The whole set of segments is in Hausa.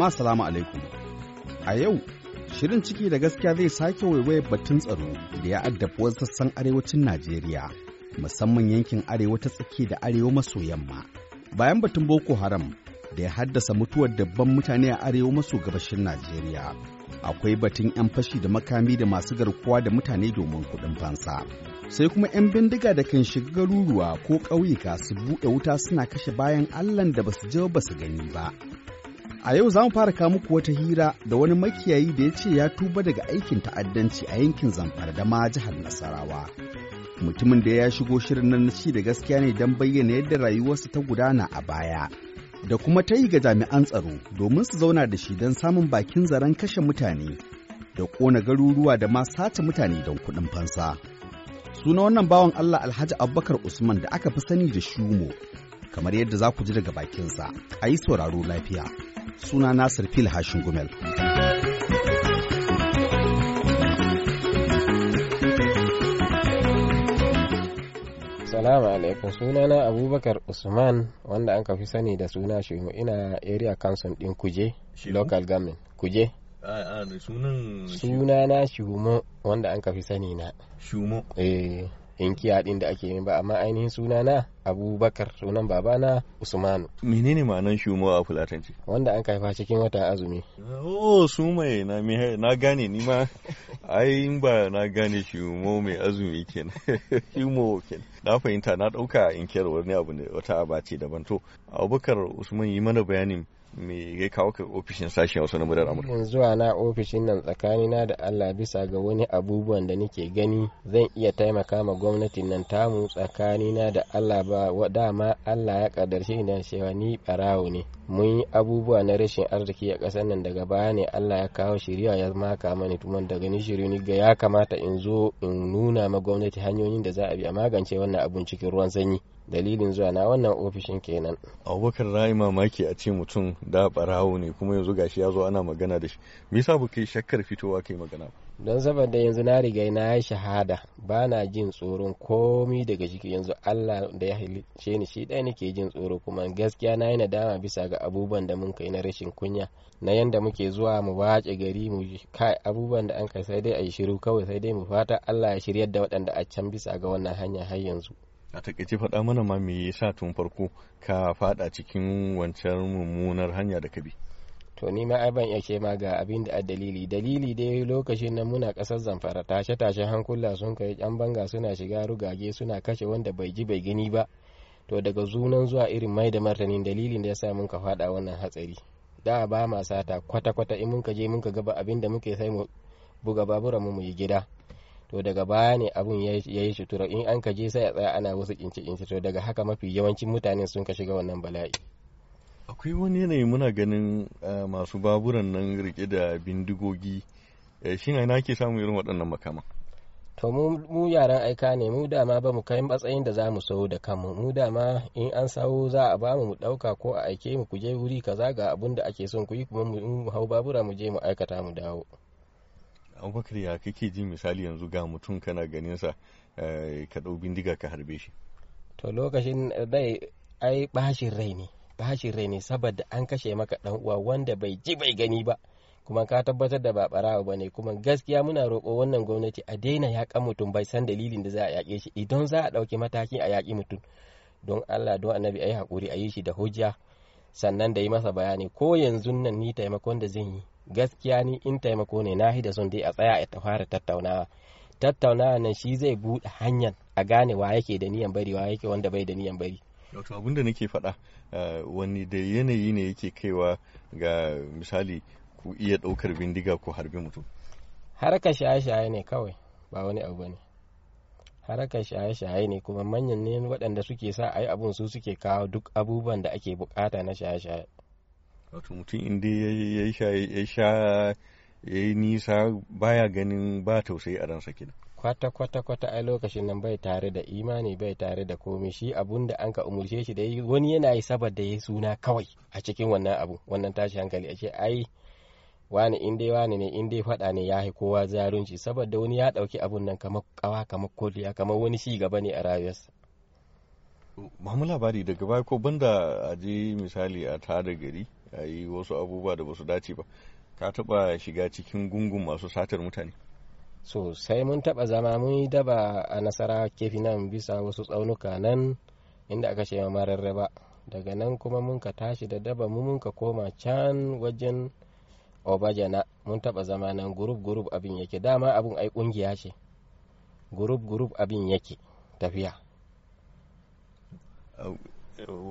Jama'a salamu alaikum. A yau, shirin ciki da gaskiya zai sake waiwayar batun tsaro da ya addabi wasu sassan arewacin Najeriya, musamman yankin arewa ta tsaki da arewa maso yamma. Bayan batun Boko Haram da ya haddasa mutuwar dabban mutane a arewa maso gabashin Najeriya. Akwai batun 'yan fashi da makami da masu garkuwa da mutane domin kuɗin fansa. Sai kuma 'yan bindiga da kan shiga garuruwa ko ƙauyuka su buɗe wuta suna kashe bayan Allahn da ba su je ba su gani ba. A yau za mu fara kawo muku wata hira da wani makiyayi da ya ce ya tuba daga aikin ta'addanci a yankin Zamfara da ma jihar Nasarawa. Mutumin da ya shigo shirin nan na ci da gaskiya ne don bayyana yadda rayuwarsa ta gudana a baya. Da kuma ta yi ga jami'an tsaro domin su zauna da shi don samun bakin zaren kashe mutane da ƙona garuruwa da ma sace mutane don kuɗin fansa. Suna wannan bawan Allah Alhaji Abubakar Usman da aka fi sani da Shumo, kamar yadda za ku ji daga bakinsa, a yi sauraro lafiya. Suna Nasir Fil Hashin Gumel. Salamu alaikum sunana Abubakar Usman wanda an fi sani da suna Shumo ina area council din Kuje local government Kuje. Sunana Shumo wanda an fi sani na. Shumo. Eh. Inkiya din da ake yin ba amma ainihin sunana abubakar sunan babana usmanu. Menene ma'anan shumo a fulatanci? Wanda an kaifa cikin watan azumi. Oh su mai na na gane ni ma ai ba na gane shumo mai azumi kenan shumo kenan. Na fahimta na ɗauka inkiyar wani abu ne wata abace daban. To abubakar usman yi mana bayanin me ya kawo ka ofishin sashen hausa na murar amurka? Zuwa na ofishin nan tsakanina da allah bisa ga wani abubuwan da nake gani zan iya taimaka ma gwamnatin nan tamu tsakanina da allah ba dama allah ya kadarce ina cewa ni barawo ne. Mun yi abubuwa na rashin arziki a ƙasar nan daga baya ne allah ya kawo shirya ya maka mani. Tuman daga ni shirya ni ga ya kamata in zo in nuna ma gwamnati hanyoyin da za a bi a magance wannan abun cikin ruwan sanyi. Dalilin zuwa na wannan ofishin kenan. Abubakar rayu mamaki a ce mutum da barawo ne kuma yanzu gashi ya zo ana magana da shi. Me yasa ba kai shakkar fitowa kai magana don saboda yanzu na riga na yi shahada ba na jin tsoron komi daga ciki. Yanzu allah da ya halice ni shi ɗaya nake jin tsoro kuma gaskiya na yi nadama bisa ga abubuwan da mun kai na rashin kunya na yanda muke zuwa mu wace gari mu kai abubuwan da an kai sai dai a yi shiru kawai sai dai mu fata allah ya shiryar da waɗanda a can bisa ga wannan hanya har yanzu. A taƙaice faɗa mana ma me yasa tun farko ka faɗa cikin wancan mummunar hanya da ka bi? To ni ma ai ban iya ce ma ga abin da dalili. Dalili dai lokacin nan muna ƙasar zamfara tashe tashe hankula sun kai yan banga suna shiga rugage suna kashe wanda bai ji bai gani ba. To daga zunan zuwa irin mai da martanin dalilin da yasa mun ka faɗa wannan hatsari. Da ba ma sata kwata kwata in mun ka je mun ka gaba abin da muke sai mu buga baburan mu mu yi gida. To daga baya ne abun ya yi sutura. In an ka je sai a tsaya ana wasu kinci kinci to daga haka mafi yawancin mutanen sun ka shiga wannan bala'i. Akwai wani yanayi muna ganin masu baburan nan riƙe da bindigogi. Shi na ke samun irin waɗannan makama to mu yaran aika ne mu dama ba mu kai matsayin da za mu sau da kanmu. Mu dama in an sawo za a ba mu mu ɗauka ko a aike mu ku je wuri kaza ga abun da ake son ku yi kuma mu hau babura mu je mu aikata mu dawo. Abubakar ya kake ji misali yanzu ga mutum kana ganin sa ka ɗau bindiga ka harbe shi? To lokacin dai ai bashin rai ne. Bashin rai ne saboda an kashe maka dan uwa wanda bai ji bai gani ba. Kuma ka tabbatar da ba barawa ba ne kuma gaskiya muna roƙo wannan gwamnati a daina yaƙan mutum bai san dalilin da za a yaƙe shi. Idan za a ɗauki mataki a yaƙi mutum don Allah don annabi ayi haƙuri a yi shi da hujja sannan da yi masa bayani. Ko yanzu nan ni taimakon da zan yi gaskiya ni in taimako ne na da son dai a tsaya a fara tattaunawa. Tattaunawa nan shi zai buɗe hanyar a gane wa yake da niyan bari wa yake wanda bai da niyan bari. Wato abin da nake faɗa wani da yanayi ne yake kaiwa ga misali ku iya ɗaukar bindiga ko harbi mutum. Harkar shaye-shaye ne kawai ba wani abu ne harkar shaye-shaye ne kuma manyan ne waɗanda suke sa a yi abun su suke kawo duk abubuwan da ake buƙata na shaye-shaye. Wato mutum inda ya sha ya yi nisa baya ganin ba tausayi a ransa kenan. Kwata kwata kwata ai lokacin nan bai tare da imani bai tare da komai. Shi abun da an ka umurce shi da wani yana yi saboda ya suna kawai a cikin wannan abu. Wannan tashi hankali a ce ai wani in dai wani ne in dai faɗa ne ya yi kowa zarunci saboda wani ya ɗauki abun nan kamar kawa kamar koliya kamar wani shi gaba ne a rayuwarsa. Ba mu labari daga baya ko banda a je misali a tada gari a yi wasu abubuwa da ba su dace ba. Ka taba shiga cikin gungun masu satar mutane? Sosai mun taba zama mun yi daba a nasara kefi nan bisa wasu tsaunuka nan inda aka ce mararraba. Daga nan kuma mun ka tashi da daba mu mun ka koma can wajen obajana. Mun taba zama nan gurub gurub abin yake. Dama abin ai ƙungiya ce. Gurub gurub abin yake tafiya.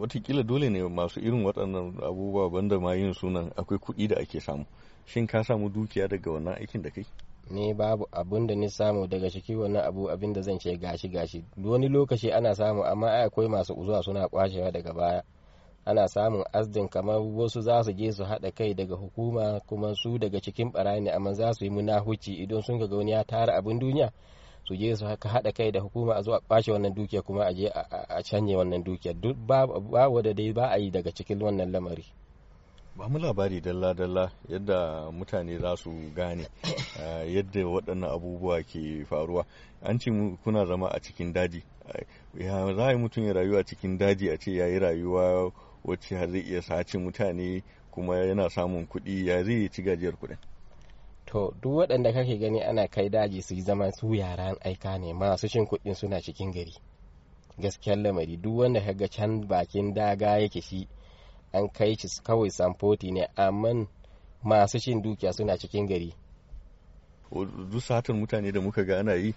Watakila dole ne masu irin waɗannan abubuwa banda ma yin sunan akwai kuɗi da ake samu. Shin ka samu dukiya daga wannan aikin da kai? Ne babu abun da ni samu daga ciki wannan abu abin da zan ce gashi gashi. Wani lokaci ana samu amma ai akwai masu zuwa suna kwashewa daga baya. Ana samun asdin kamar wasu za su je su haɗa kai daga hukuma kuma su daga cikin ɓarayi ne amma za su yi munahuci idan sun ga wani ya tara abin duniya su je su haka haɗa kai da hukuma a zo a kwashe wannan dukiya kuma a je a canye wannan dukiya. Duk babu da dai ba a yi daga cikin wannan lamari. Ba mu labari dalla-dalla yadda mutane za su gane yadda waɗannan abubuwa ke faruwa. An ce kuna zama a cikin daji. Ya za a yi mutum ya rayu a cikin daji a ce ya yi rayuwa wacce zai iya sace mutane kuma yana samun kuɗi ya zai ci gajiyar kuɗin? To duk waɗanda kake gani ana kai daji su yi zama su yaran aika ne masu cin kuɗin suna cikin gari. Gaskiyar lamari duk wanda kaga can bakin daga yake shi an kai shi kawai samfoti ne amma masu cin dukiya suna cikin gari. Duk satar mutane da muka ga ana yi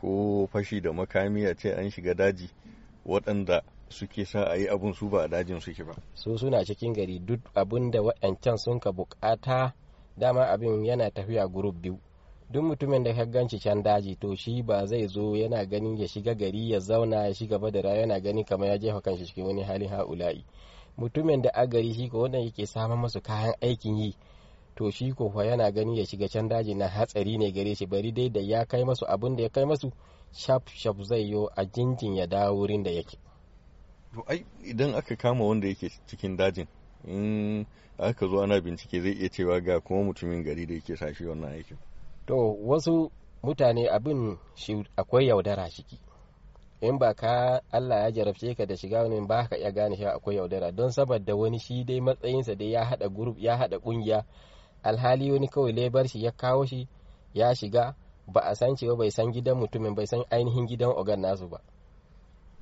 ko fashi da makami a ce an shiga daji waɗanda suke sa a yi abun su ba a dajin suke ba. Su suna cikin gari duk abin da waɗancan sun ka buƙata dama abin yana tafiya group biyu. Duk mutumin da ka ganci can daji to shi ba zai zo yana ganin ya shiga gari ya zauna ya shiga ba da rayuwa yana gani kamar ya jefa kanshi cikin wani halin ha'ula'i. Mutumin da a gari shi ko wanda yake samun masu kayan aikin yi to shi ko fa yana gani ya shiga can daji na hatsari ne gare shi bari dai da ya kai masu abin da ya kai masu shaf shaf zai yo a jinjin ya dawo wurin da yake. To ai idan aka kama wanda yake cikin dajin in aka zo ana bincike zai iya cewa ga kuma mutumin gari da yake sa shi wannan aikin. To wasu mutane abin shi akwai yaudara ciki. In ba ka Allah ya jarabce ka da shiga wani ba ka iya gane shi akwai yaudara. Don saboda wani shi dai matsayinsa dai ya hada group ya hada ƙungiya alhali wani kawai lebar shi ya kawo shi ya shiga ba a san cewa bai san gidan mutumin bai san ainihin gidan ogan nasu ba.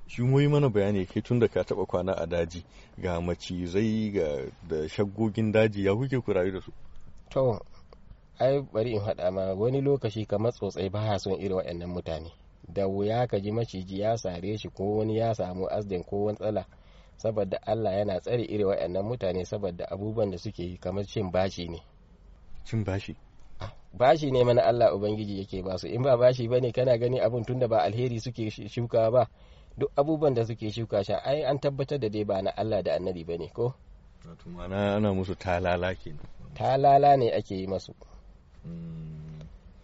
Shi yi mana bayani kai tun da ka taba kwana a daji ga macizai ga da shaggogin daji ya kuke ku rayu da su? To ai bari in haɗa ma wani lokaci kamar tsotsai baya son irin waɗannan mutane. Da wuya ka ji maciji ya sare shi ko wani ya samu asdin ko wani tsala saboda Allah yana tsare irin waɗannan mutane saboda abubuwan da suke yi kamar cin bashi ne. Cin bashi? Bashi ne mana Allah ubangiji yake ba su. In ba bashi ba ne kana gani abun tunda ba alheri suke shuka ba. Duk abubuwan da suke shuka shi ai an tabbatar da dai ba na Allah da annabi ba ne ko? Wato ana musu talala kenan. Talala ne ake yi masu.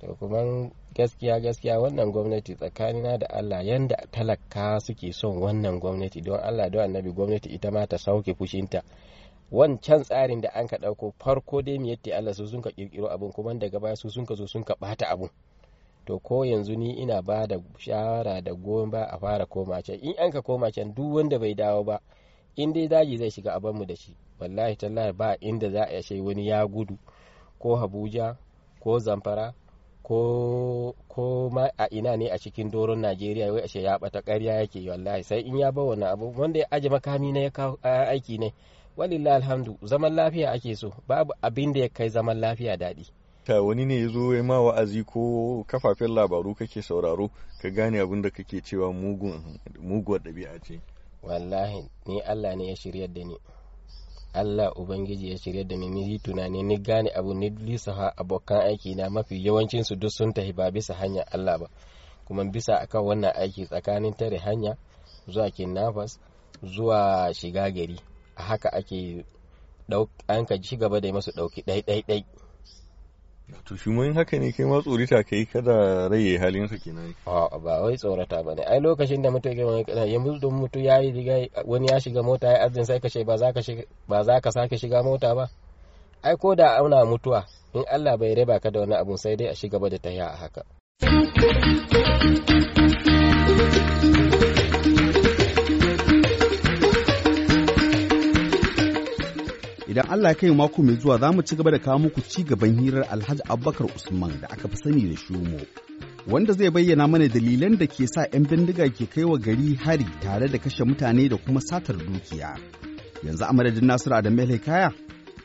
To kuma gaskiya gaskiya wannan gwamnati tsakanina da Allah yanda talaka suke son wannan gwamnati don Allah don annabi gwamnati ita ma ta sauke fushinta. Wancan tsarin da an ka ɗauko farko dai mu yadda Allah su sun ka kirkiro abun kuma daga baya su sun ka zo sun ka bata abun. To ko yanzu ni ina ba da shawara da goyon ba a fara koma can. In an ka koma can duk wanda bai dawo ba in dai daji zai shiga a mu da shi. Wallahi tallahi ba inda za a shai wani ya gudu ko Abuja ko Zamfara ko ko ma a ina ne a cikin doron Najeriya wai ashe ya bata ƙarya yake wallahi sai in ya ba wannan abu wanda ya aje makami ne ya kawo aiki ne. Walillahi alhamdu zaman lafiya ake so babu abin da ya kai zaman lafiya daɗi. Ta wani ne ya zo ya ma wa'azi ko kafafen labaru kake sauraro ka gane abin da kake cewa muguwar ɗabi'a ce. Wallahi ni Allah ne ya shiryar da ni. Allah Ubangiji ya shirya da ni tunani ni gane abu ni lisa abokan aiki na mafi yawancin su duk sun tafi ba bisa hanyar Allah ba. Kuma bisa akan wannan aiki tsakanin tare hanya zuwa kinnafas zuwa shiga gari. A haka ake an ka ci gaba da masu ɗauki ɗai ɗai ɗai to shi mun haka ne kai ma tsorita kai kada raye halin sa kenan. A ba wai tsorata ba ne. Ai lokacin da mutum ya kana yanzu don mutum ya yi riga wani ya shiga mota ya arzin sai ka ce ba za ka ba za ka sake shiga mota ba. Ai ko da auna mutuwa in Allah bai raba ka da wani abun sai dai a shiga da tahiya a haka. Idan Allah ya kai mako mai zuwa za mu ci gaba da kawo muku ci gaban hirar Alhaji Abubakar Usman da aka fi sani da Shumo. Wanda zai bayyana mana dalilan da ke sa 'yan bindiga ke kai wa gari hari tare da kashe mutane da kuma satar dukiya. Yanzu a madadin Nasiru Adamu Kaya,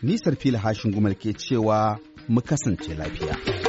nisar fili hashin gumal ke cewa mu kasance lafiya.